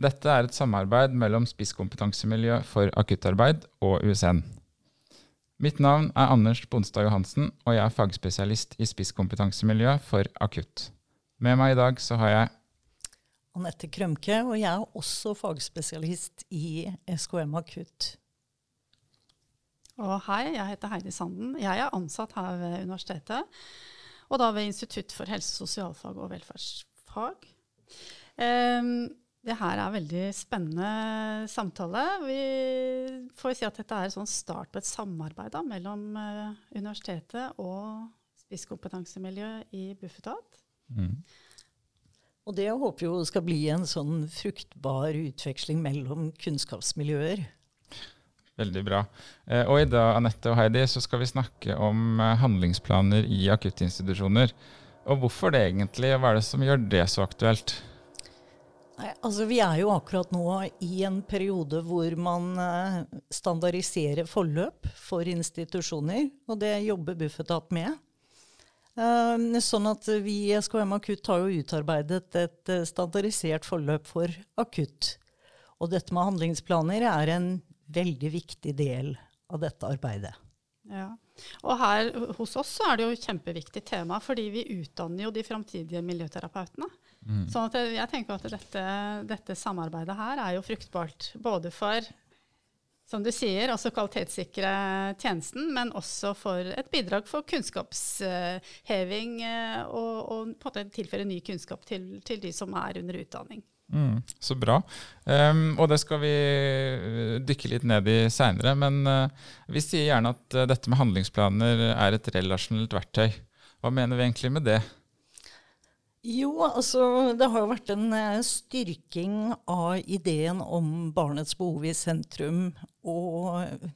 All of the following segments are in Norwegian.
Dette er et samarbeid mellom Spisskompetansemiljø for akuttarbeid og USN. Mitt navn er Anders Bonstad Johansen, og jeg er fagspesialist i spisskompetansemiljø for akutt. Med meg i dag så har jeg Anette Krømke, og jeg er også fagspesialist i SKM Akutt. Og hei, jeg heter Heidi Sanden. Jeg er ansatt her ved universitetet og da ved Institutt for helse, sosialfag og velferdsfag. Um, det her er veldig spennende samtale. Vi får si at dette er en sånn start på et samarbeid da, mellom uh, universitetet og spisskompetansemiljøet i Bufetat. Mm. Og det håper jo skal bli en sånn fruktbar utveksling mellom kunnskapsmiljøer. Veldig bra. Eh, og i dag Anette og Heidi, så skal vi snakke om eh, handlingsplaner i akuttinstitusjoner. Og hvorfor det egentlig? og Hva er det som gjør det så aktuelt? Altså Vi er jo akkurat nå i en periode hvor man eh, standardiserer forløp for institusjoner. Og det jobber Bufetat med. Sånn at vi i SKM Akutt har jo utarbeidet et standardisert forløp for akutt. Og dette med handlingsplaner er en veldig viktig del av dette arbeidet. Ja. Og her hos oss er det jo et kjempeviktig tema, fordi vi utdanner jo de framtidige miljøterapeutene. Mm. Så jeg tenker at dette, dette, samarbeidet her er jo fruktbart både for som du sier, altså kvalitetssikre tjenesten, men også for et bidrag for kunnskapsheving eh, og, og på en måte tilføre ny kunnskap til, til de som er under utdanning. Mm, så bra. Um, og det skal vi eh, dykke litt ned i seinere. Men uh, vi sier gjerne at uh, dette med handlingsplaner er et relasjonelt verktøy. Hva mener vi egentlig med det? Jo, altså det har jo vært en uh, styrking av ideen om barnets behov i sentrum, og,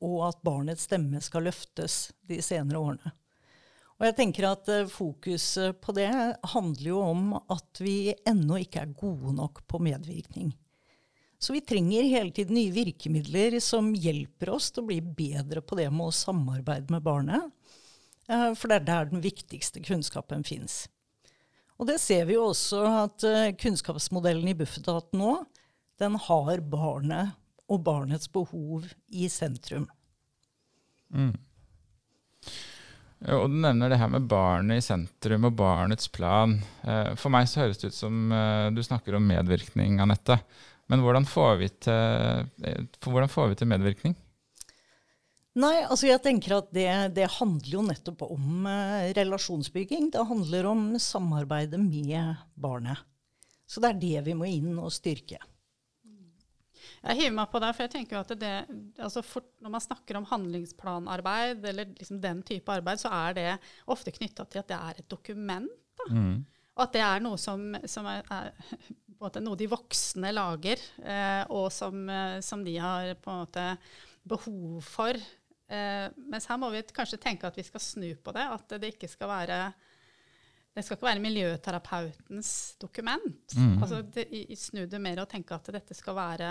og at barnets stemme skal løftes de senere årene. Og jeg tenker at uh, Fokuset på det handler jo om at vi ennå ikke er gode nok på medvirkning. Så vi trenger hele tiden nye virkemidler som hjelper oss til å bli bedre på det med å samarbeide med barnet. Uh, for det er der den viktigste kunnskapen fins. Og det ser vi jo også at uh, kunnskapsmodellen i Bufetat nå, den har barnet og barnets behov i sentrum. Mm. Og Du nevner det her med barnet i sentrum og barnets plan. Eh, for meg så høres det ut som eh, du snakker om medvirkning, Anette. Men hvordan får vi til, eh, hvordan får vi til medvirkning? Nei, altså jeg tenker at det, det handler jo nettopp om relasjonsbygging. Det handler om samarbeidet med barnet. Så det er det vi må inn og styrke. Jeg hiver meg på det, for jeg tenker at det, altså for, når man snakker om handlingsplanarbeid, eller liksom den type arbeid, så er det ofte knytta til at det er et dokument. Mm. Og at det er noe som, som er, er noe de voksne lager, eh, og som, eh, som, de har på en måte behov for. Eh, mens her må vi kanskje tenke at vi skal snu på det. At det ikke skal være det skal ikke være miljøterapeutens dokument. Mm. Altså det, Snu det mer og tenke at dette skal være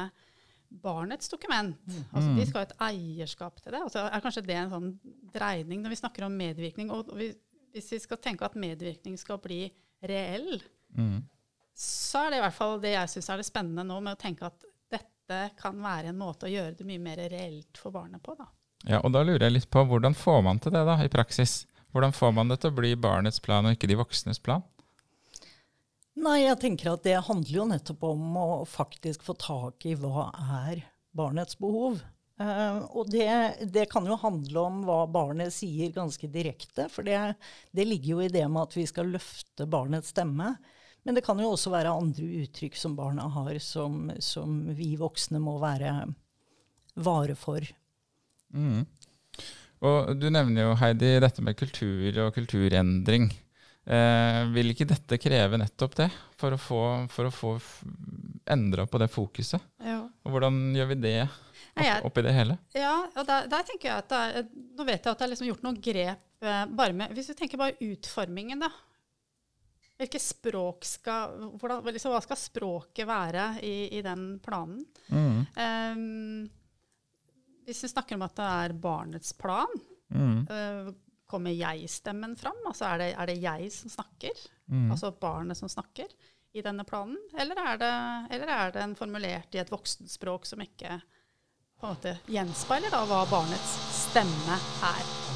barnets dokument. Mm. Altså, de skal ha et eierskap til det. Altså, er kanskje det en sånn dreining når vi snakker om medvirkning? Og vi, hvis vi skal tenke at medvirkning skal bli reell, mm. så er det i hvert fall det jeg syns er det spennende nå, med å tenke at dette kan være en måte å gjøre det mye mer reelt for barnet på. Da. Ja, og da lurer jeg litt på hvordan får man til det da, i praksis? Hvordan får man det til å bli barnets plan og ikke de voksnes plan? Nei, jeg tenker at det handler jo nettopp om å faktisk få tak i hva er barnets behov. Uh, og det, det, kan jo handle om hva barnet sier ganske direkte, for det, det, ligger jo i det med at vi skal løfte barnets stemme. Men det kan jo også være andre uttrykk som barna har, som, som vi voksne må være vare for. Mm. Og du nevner jo, Heidi, dette med kultur og kulturendring. Eh, vil ikke dette kreve nettopp det, for å få, for å få endra på det fokuset? Jo. Og hvordan gjør vi det? opp, oppi det hele? Ja, og der, der tenker jeg at er, Nå vet jeg at det er liksom gjort noen grep eh, bare med Hvis vi tenker bare utformingen, da. Hvilke språk skal hvordan, liksom, Hva skal språket være i, i den planen? Mm. Ehm, hvis vi snakker om at det er barnets plan, Mm. eh, kommer jeg-stemmen fram? Altså er det, er det jeg som snakker? Mm. Altså barnet som snakker i denne planen? Eller er det, eller er den formulert i et voksenspråk som ikke på en måte gjenspeiler da hva barnets stemme er?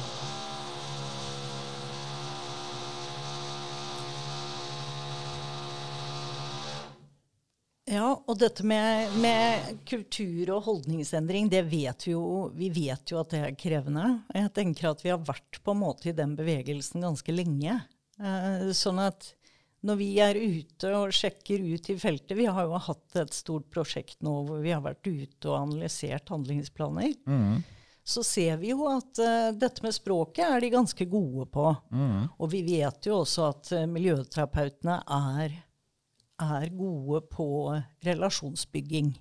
Ja, og dette med, med kultur og holdningsendring, det vet vi jo Vi vet jo at det er krevende. Jeg tenker at vi har vært på en måte i den bevegelsen ganske lenge. Eh, sånn at når vi er ute og sjekker ut i feltet Vi har jo hatt et stort prosjekt nå hvor vi har vært ute og analysert handlingsplaner. Mm. Så ser vi jo at uh, dette med språket er de ganske gode på. Mm. Og vi vet jo også at uh, miljøterapeutene er, er gode på relasjonsbygging.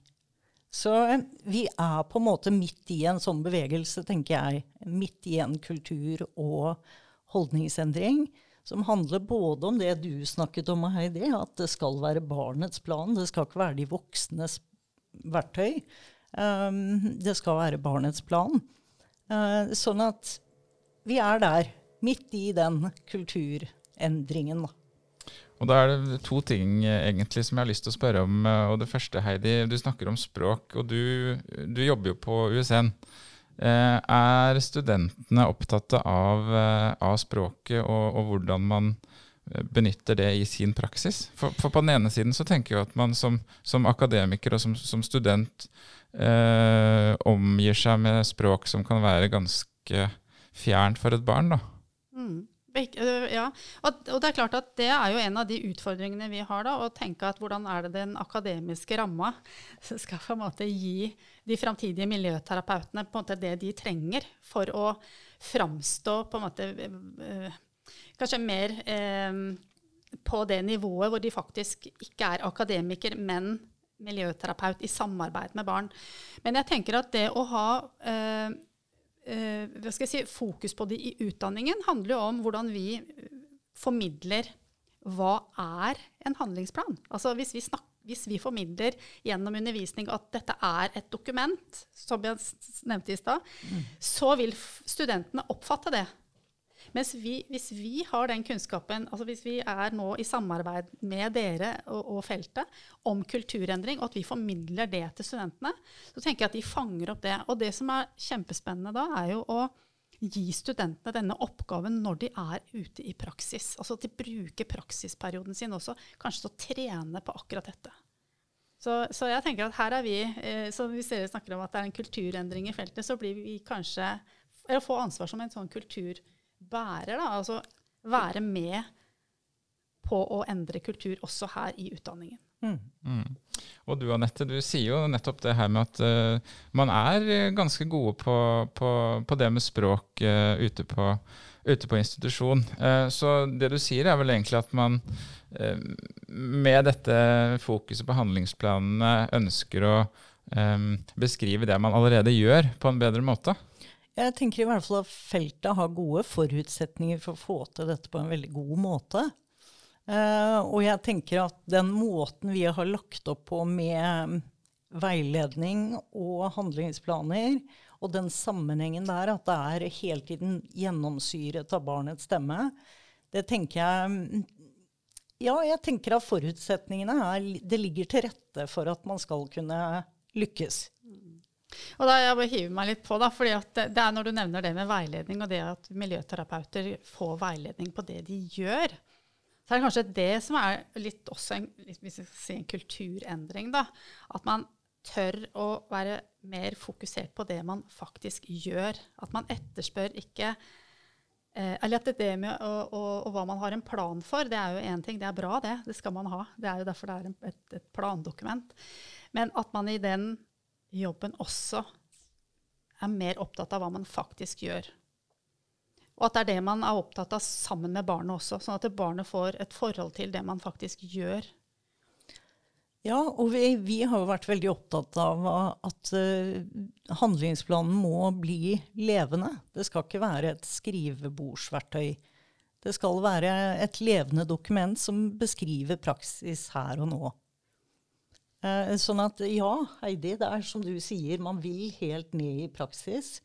Så eh, vi er på en måte midt i en sånn bevegelse, tenker jeg. Midt i en kultur- og holdningsendring som handler både om det du snakket om, Heidi, at det skal være barnets plan, det skal ikke være de voksnes verktøy. Um, det skal være barnets plan. Uh, sånn at vi er der, midt i den kulturendringen. Da. Og da er det to ting eh, egentlig som jeg har lyst til å spørre om. eh, Og det første, Heidi, du snakker om språk, og du, du jobber jo på USN. Eh, er studentene opptatt av, av språket og, og hvordan man benytter det i sin praksis? For, for på den ene siden så tenker jeg at man som, som akademiker og som, som student eh, omgir seg med språk som kan være ganske fjernt for et barn. da. Mm. Øh, Ja, og, det er klart at det er jo en av de utfordringene vi har. da, Å tenke at hvordan er det den akademiske ramma skal på en måte gi de framtidige miljøterapeutene på en måte det de trenger for å framstå på en måte øh, Kanskje mer øh, på det nivået hvor de faktisk ikke er akademiker, men miljøterapeut i samarbeid med barn. Men jeg tenker at det å ha øh, hva skal jeg si, fokus på det i utdanningen handler jo om hvordan vi eh, formidler hva er en handlingsplan. Altså hvis vi, snakker, hvis vi formidler gjennom undervisning at dette er et dokument, som jeg nevnte i stad, så vil studentene oppfatte det. Mens vi, hvis vi har den kunnskapen, altså hvis vi er nå i samarbeid med dere og, og feltet om kulturendring, og at vi formidler det til studentene, så tenker jeg at de fanger opp det. Og det som er kjempespennende da, er jo å gi studentene denne oppgaven når de er ute i praksis. Altså at de bruker praksisperioden sin også, kanskje til å trene på akkurat dette. Så, så jeg tenker at her er vi, eh, så Hvis dere snakker om at det er en kulturendring i feltet, så blir vi kanskje Eller får ansvar som en sånn kulturbærer. da, altså Være med på å endre kultur også her i utdanningen. Mm. Og du Anette, du sier jo nettopp det her med at uh, man er eh, ganske gode på, på, på det med språk uh, ute, på, ute på institusjon. Uh, så det du sier er vel egentlig at man med dette fokuset på handlingsplanene ønsker å um, beskrive det man allerede gjør, på en bedre måte. Jeg tenker i hvert fall at feltet har gode forutsetninger for å få til dette på en veldig god måte. Uh, og jeg tenker at den måten vi har lagt opp på med veiledning og handlingsplaner, og den sammenhengen der, at det er hele tiden gjennomsyret av barnets stemme, det tenker jeg Ja, jeg tenker at forutsetningene er Det ligger til rette for at man skal kunne lykkes. Og da jeg bare hiver meg litt på, da, fordi det, er når du nevner det med veiledning, og det at miljøterapeuter får veiledning på det de gjør, så er det kanskje det som er litt også en, hvis jeg si en kulturendring. da, At man tør å være mer fokusert på det man faktisk gjør. At man etterspør ikke eh, Eller at det med og hva man har en plan for, det er jo én ting. Det er bra, det. Det skal man ha. Det er jo derfor det er en, et, et plandokument. Men at man i den jobben også er mer opptatt av hva man faktisk gjør. Og at det er det man er opptatt av sammen med barnet også, sånn at barnet får et forhold til det man faktisk gjør. Ja, og vi, vi har jo vært veldig opptatt av at uh, handlingsplanen må bli levende. Det skal ikke være et skrivebordsverktøy. Det skal være et levende dokument som beskriver praksis her og nå. Eh, sånn at ja, Heidi, det er som du sier, man vil helt ned i praksis.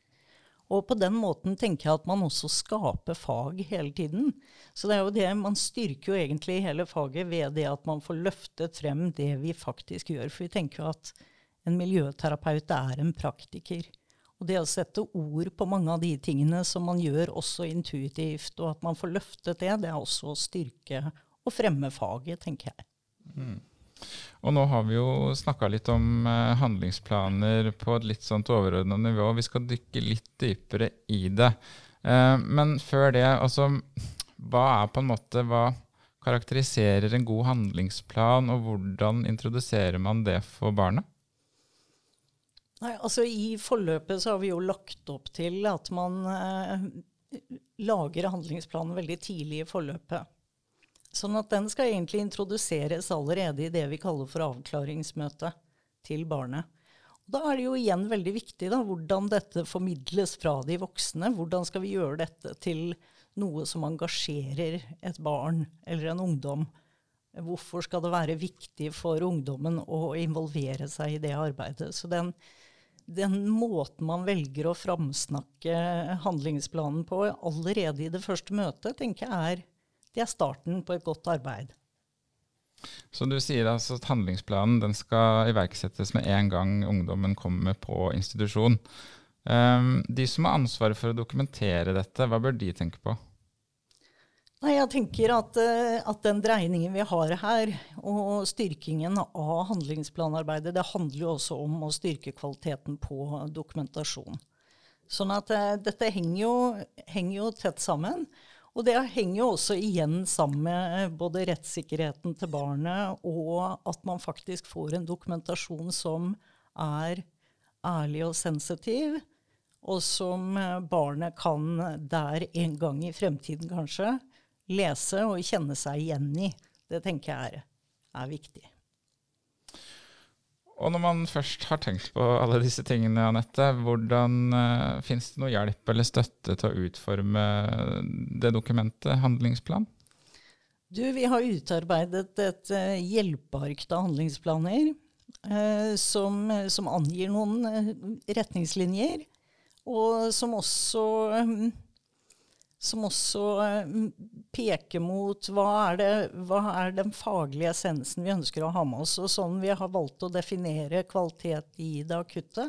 Og på den måten tenker jeg at man også skaper fag hele tiden. Så det er jo det, man styrker jo egentlig hele faget ved det at man får løftet frem det vi faktisk gjør. For vi tenker jo at en miljøterapeut er en praktiker. Og det å sette ord på mange av de tingene som man gjør også intuitivt, og at man får løftet det, det er også å styrke og fremme faget, tenker jeg. Mm. Og nå har vi jo snakka litt om eh, handlingsplaner på et litt sånt overordna nivå. Vi skal dykke litt dypere i det. Eh, men før det, altså Hva er på en måte Hva karakteriserer en god handlingsplan, og hvordan introduserer man det for barnet? Nei, altså I forløpet så har vi jo lagt opp til at man eh, lager handlingsplanen veldig tidlig i forløpet. Sånn at den skal egentlig introduseres allerede i det vi kaller for avklaringsmøte til barnet. Da er det jo igjen veldig viktig da, hvordan dette formidles fra de voksne. Hvordan skal vi gjøre dette til noe som engasjerer et barn eller en ungdom? Hvorfor skal det være viktig for ungdommen å involvere seg i det arbeidet? Så den, den måten man velger å framsnakke handlingsplanen på allerede i det første møtet, tenker jeg er det er starten på et godt arbeid. Så du sier altså at handlingsplanen den skal iverksettes med en gang ungdommen kommer på institusjon. Um, de som har ansvaret for å dokumentere dette, hva bør de tenke på? Nei, jeg tenker at, eh, at, den dreiningen vi har her, og styrkingen av handlingsplanarbeidet, det handler jo også om å styrke kvaliteten på dokumentasjon. Sånn at uh, dette henger jo, henger jo tett sammen. Og det henger jo også igjen sammen med eh, både rettssikkerheten til barnet og at man faktisk får en dokumentasjon som er ærlig og sensitiv, og som eh, barnet kan der en gang i fremtiden kanskje lese og kjenne seg igjen i. Det tenker jeg er, er viktig. Og når man først har tenkt på alle disse tingene, Anette, hvordan uh, Fins det noe hjelp eller støtte til å utforme det dokumentet, handlingsplan? Du, vi har utarbeidet et uh, hjelpeark av handlingsplaner uh, som, som, angir noen retningslinjer, og som også um, som også eh, peker mot hva er, det, hva er, den faglige essensen vi ønsker å ha med oss. Og sånn vi har valgt å definere kvalitet i det akutte,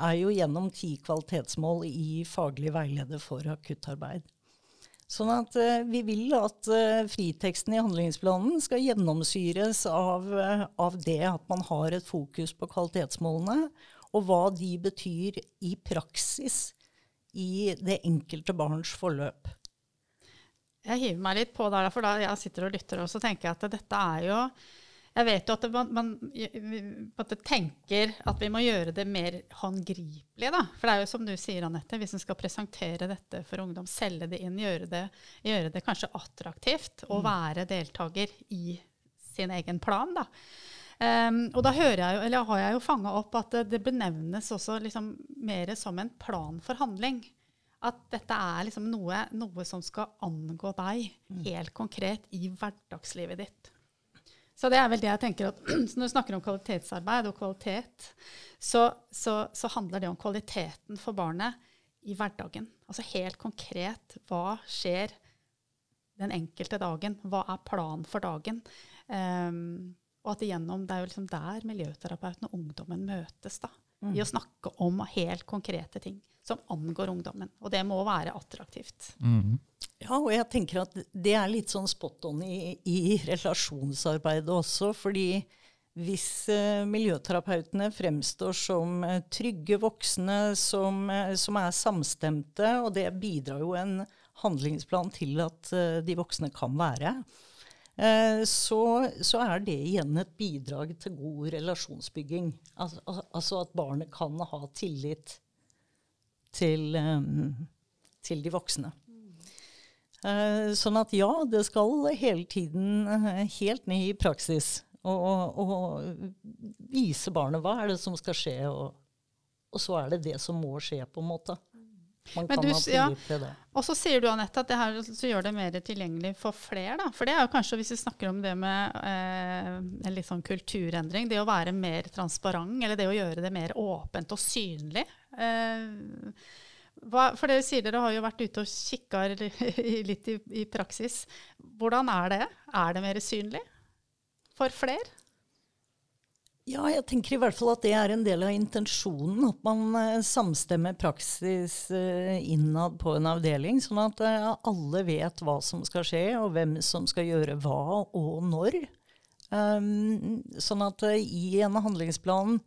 er jo gjennom ti kvalitetsmål i faglig veileder for akuttarbeid. Sånn at uh, vi vil at uh, friteksten i handlingsplanen skal gjennomsyres av, av, det at man har et fokus på kvalitetsmålene, og hva de betyr i praksis i det enkelte barns forløp. Jeg hiver meg litt på der, for da jeg sitter og lytter og så tenker jeg at dette er jo Jeg vet jo at man, man tenker at vi må gjøre det mer håndgripelig. Da. For det er jo som du sier, Anette, hvis en skal presentere dette for ungdom, selge det inn, gjøre det, gjøre det kanskje attraktivt å mm. være deltaker i sin egen plan. da. Um, og da jeg jo, har jeg jo fanga opp at det, det benevnes også liksom mer som en plan for handling. At dette er liksom noe, noe som skal angå deg mm. helt konkret i hverdagslivet ditt. Så det er vel det jeg tenker at Når du snakker om kvalitetsarbeid og kvalitet, så, så, så handler det om kvaliteten for barnet i hverdagen. Altså helt konkret. Hva skjer den enkelte dagen? Hva er planen for dagen? Um, og at igjennom, Det er jo liksom der miljøterapeuten og ungdommen møtes. da, mm. I å snakke om helt konkrete ting som angår ungdommen. Og det må være attraktivt. Mm. Ja, og jeg tenker at det er litt sånn spot on i, i relasjonsarbeidet også. fordi hvis eh, miljøterapeutene fremstår som eh, trygge voksne, som, eh, som, er samstemte, og det bidrar jo en handlingsplan til at de voksne kan være, Eh, så, så, er det igjen et bidrag til god relasjonsbygging. Altså, altså at barnet kan ha tillit til, um, til de voksne. Uh, sånn at ja, det skal hele tiden helt ned i praksis. Og, og, vise barnet hva er det som skal skje, og og så er det det som må skje, på en måte. Man Men kan du ha tillit til det. Og så sier du, Anette, at det her så gjør det mer tilgjengelig for flere. Da. For det er jo kanskje, hvis vi snakker om det med eh, en litt sånn kulturendring, det å være mer transparent, eller det å gjøre det mer åpent og synlig. Eh, hva, for dere sier dere har jo vært ute og kikka litt i, i praksis. Hvordan er det? Er det mer synlig for flere? Ja, jeg tenker i hvert fall at det er en del av intensjonen. At man eh, samstemmer praksis eh, innad på en avdeling, sånn at eh, alle vet hva som skal skje, og hvem som skal gjøre hva og når. Um, sånn at i en handlingsplan,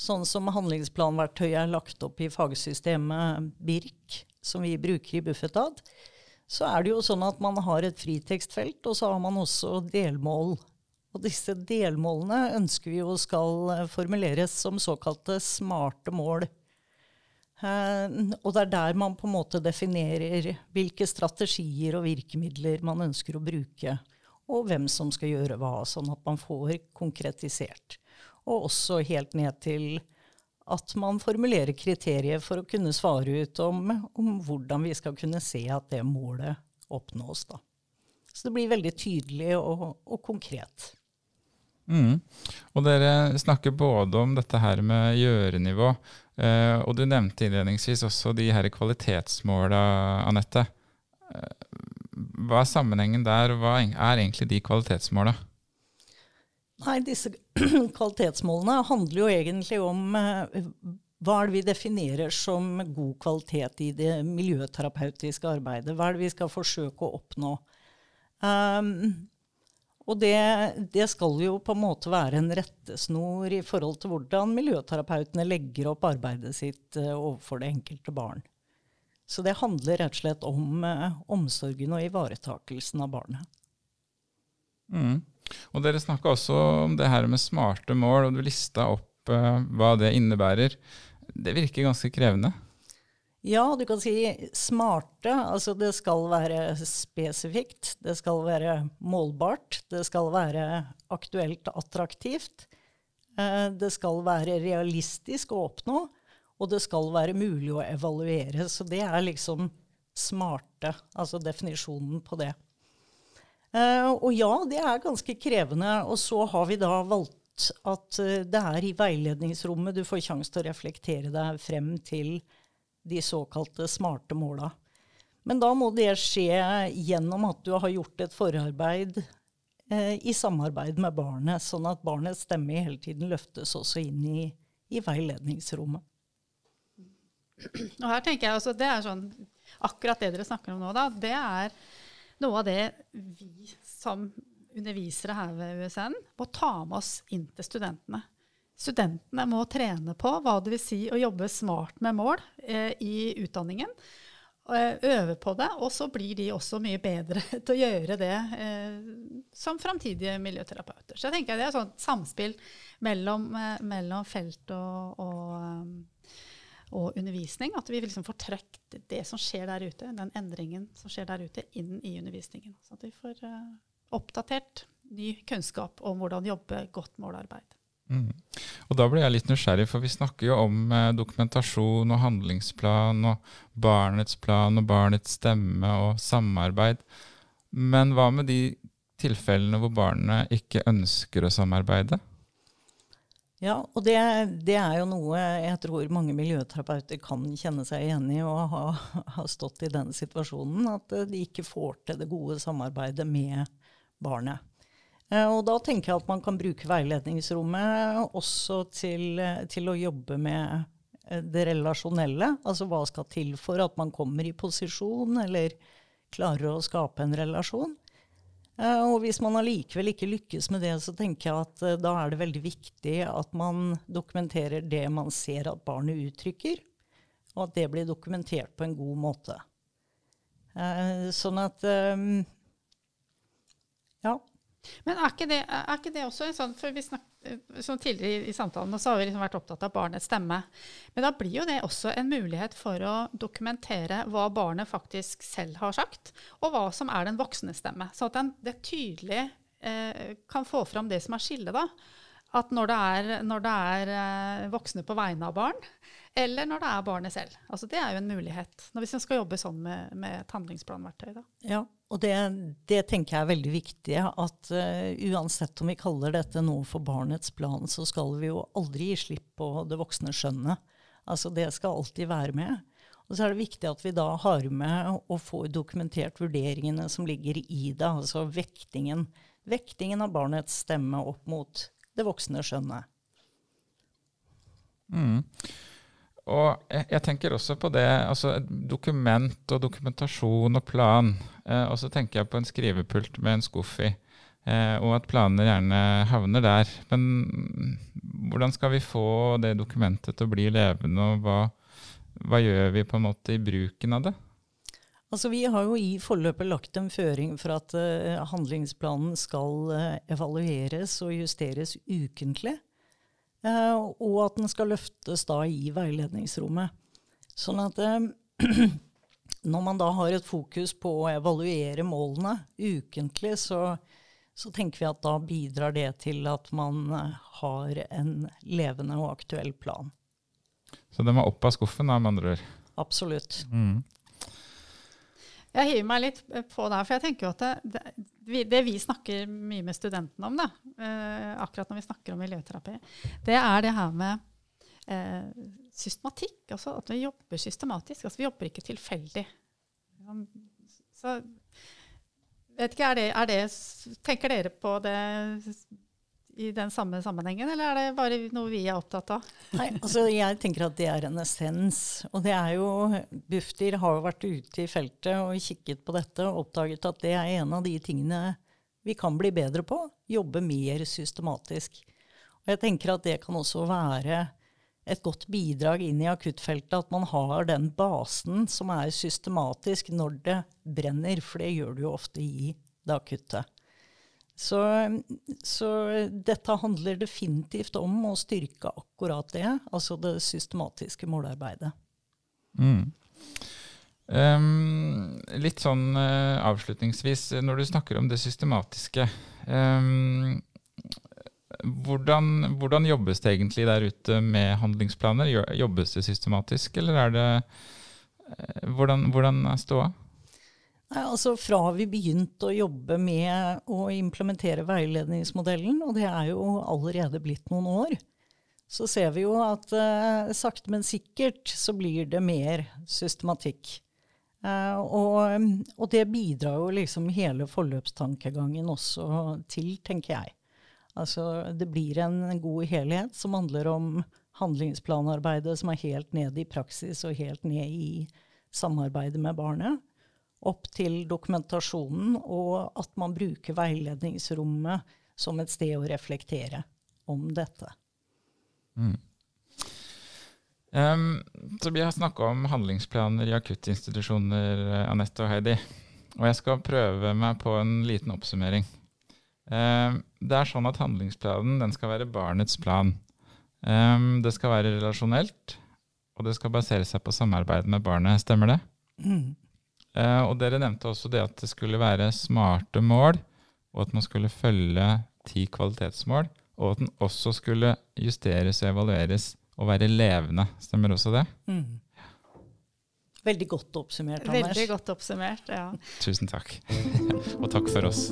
sånn som handlingsplanverktøyet er lagt opp i fagsystemet BIRK, som vi bruker i Bufetat, så er det jo sånn at man har et fritekstfelt, og så har man også delmål. Og disse delmålene ønsker vi jo skal eh, formuleres som såkalte smarte mål. Eh, og det er der man på en måte definerer hvilke strategier og virkemidler man ønsker å bruke, og hvem som skal gjøre hva, sånn at man får konkretisert. Og også helt ned til at man formulerer kriterier for å kunne svare ut om, om hvordan vi skal kunne se at det målet oppnås. Da. Så det blir veldig tydelig og, og konkret. Mm. Og dere snakker både om dette her med gjørenivå, eh, og du nevnte innledningsvis også de her kvalitetsmåla, Anette. Eh, hva er sammenhengen der, og hva er egentlig de kvalitetsmåla? Nei, disse kvalitetsmålene handler jo egentlig om eh, hva er det vi definerer som god kvalitet i det miljøterapeutiske arbeidet? Hva er det vi skal forsøke å oppnå? Um, og det, det skal jo på en måte være en rettesnor i forhold til hvordan miljøterapeutene legger opp arbeidet sitt eh, overfor det enkelte barn. Så det handler rett og slett om eh, omsorgen og ivaretakelsen av barnet. Mm. Og dere snakka også om det her med smarte mål, og du lista opp eh, hva det innebærer. Det virker ganske krevende. Ja, du kan si smarte. Altså det skal være spesifikt. Det skal være målbart. Det skal være aktuelt attraktivt. Eh, Det skal være realistisk å oppnå. Og det skal være mulig å evaluere. Så det er liksom smarte, altså definisjonen på det. Eh, Og ja, det er ganske krevende. Og så har vi da valgt at eh, det er i veiledningsrommet du får sjanse til å reflektere deg frem til de såkalte smarte måla. Men da må det skje gjennom at du har gjort et forarbeid eh, i samarbeid med barnet, sånn at barnets stemme hele tiden løftes også inn i, i veiledningsrommet. Og her tenker jeg også, det er sånn, Akkurat det dere snakker om nå, da, det er noe av det vi som undervisere her ved USN må ta med oss inn til studentene. Studentene må trene på hva det vil si å jobbe smart med mål eh, i utdanningen. eh, Øve på det, og så blir de også mye bedre til å gjøre det eh, som framtidige miljøterapeuter. Så jeg tenker det er et samspill mellom, eh, mellom felt og, og, og undervisning. At vi liksom får trøkt det som skjer der ute, den endringen som skjer der ute, inn i undervisningen. Så at vi får eh, oppdatert ny kunnskap om hvordan jobbe godt målarbeid. Mm. Og da ble jeg litt nysgjerrig, for vi snakker jo om eh, dokumentasjon og handlingsplan og barnets plan og barnets stemme og samarbeid. Men hva med de tilfellene hvor barnet ikke ønsker å samarbeide? Ja, og det, det er jo noe jeg tror mange miljøterapeuter kan kjenne seg igjen i og ha, ha stått i den situasjonen, at de ikke får til det gode samarbeidet med barnet. Eh, Og da tenker jeg at man kan bruke veiledningsrommet også til, eh, til å jobbe med eh, det relasjonelle. Altså hva skal til for at man kommer i posisjon, eller klarer å skape en relasjon. Og hvis man allikevel ikke lykkes med det, så tenker jeg at da er det veldig viktig at man dokumenterer det man ser at barnet uttrykker, og at det blir dokumentert på en god måte. Sånn at. Men er ikke det, er ikke det også en sånn For vi snakket sånn tidligere i, samtalen så har vi liksom vært opptatt av barnets stemme. Men da blir jo det også en mulighet for å dokumentere hva barnet faktisk selv har sagt, og hva som er den voksne stemme. Så at den, det tydelig eh, kan få fram det som er skillet, da. at når det er, når det er eh, voksne på vegne av barn, eller når det er barnet selv. Altså Det er jo en mulighet hvis man skal jobbe sånn med, med et handlingsplanverktøy. Da. Ja, og det, det, tenker jeg er veldig viktig. At uh, uansett om vi kaller dette noe for barnets plan, så skal vi jo aldri gi slipp på det voksne skjønnet. Altså Det skal alltid være med. Og så er det viktig at vi da har med og får dokumentert vurderingene som ligger i det. Altså vektingen. Vektingen av barnets stemme opp mot det voksne skjønnet. Mm. Og jeg, jeg, tenker også på det, altså dokument og dokumentasjon og plan. Eh, og så tenker jeg på en skrivepult med en skuff i, eh, og at planene gjerne havner der. Men hvordan skal vi få det dokumentet til å bli levende, og hva, hva gjør vi på en måte i bruken av det? Altså, vi har jo i forløpet lagt en føring for at uh, handlingsplanen skal uh, evalueres og justeres ukentlig. Uh, og at den skal løftes da i veiledningsrommet. Sånn at når man da har et fokus på å evaluere målene ukentlig, så, så, tenker vi at da bidrar det til at man har en levende og aktuell plan. Så det må opp av skuffen, da, med andre ord? Absolutt. Mm. Jeg hiver meg litt på der, for jeg tenker jo at det, det, det vi snakker mye med studentene om, da, eh, akkurat når vi snakker om miljøterapi, det er det her med eh, systematikk. Altså at vi jobber systematisk. Altså vi jobber ikke tilfeldig. Så vet ikke, er det, er det, Tenker dere på det i den samme sammenhengen, eller er det bare noe vi er opptatt av? Nei, altså Jeg tenker at det er en essens. Og det er jo Bufdir har jo vært ute i feltet og kikket på dette og oppdaget at det er en av de tingene vi kan bli bedre på. Jobbe mer systematisk. Og jeg tenker at det kan også være et godt bidrag inn i akuttfeltet at man har den basen som er systematisk når det brenner, for det gjør du jo ofte i det akutte. Så, så, dette handler definitivt om å styrke akkurat det, altså det systematiske målarbeidet. Mm. Um, litt sånn uh, avslutningsvis, når du snakker om det systematiske um, hvordan, hvordan, jobbes det egentlig der ute med handlingsplaner? Jobbes det systematisk, eller er det uh, Hvordan, hvordan er ståa? Nei, altså Fra vi begynte å jobbe med å implementere veiledningsmodellen, og det er jo allerede blitt noen år, så ser vi jo at eh, sakte, men sikkert så blir det mer systematikk. Eh, og, og, det bidrar jo liksom hele forløpstankegangen også til, tenker jeg. Altså det blir en god helhet som handler om handlingsplanarbeidet som er helt ned i praksis og helt ned i samarbeidet med barnet opp til dokumentasjonen, og at man bruker veiledningsrommet som et sted å reflektere om dette. Mm. Um, så Vi har snakka om handlingsplaner i akuttinstitusjoner, eh, Anette og Heidi. Og jeg skal prøve meg på en liten oppsummering. Um, det er sånn at Handlingsplanen den skal være barnets plan. Um, det skal være relasjonelt, og det skal basere seg på samarbeid med barnet. Stemmer det? Mm. Uh, og dere nevnte også det at det skulle være smarte mål, og at man skulle følge ti kvalitetsmål, og at den også skulle justeres og evalueres og være levende. Stemmer også det? Mm. Veldig godt oppsummert, Anders. Veldig godt oppsummert, ja. Tusen takk. og takk for oss.